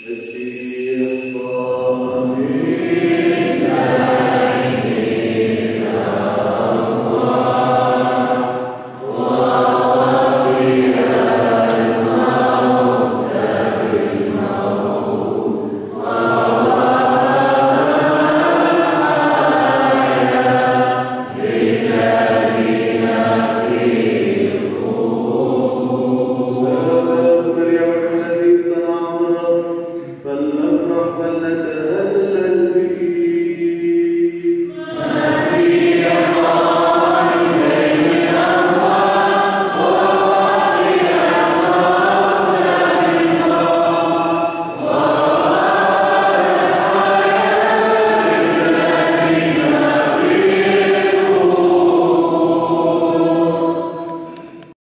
The والذي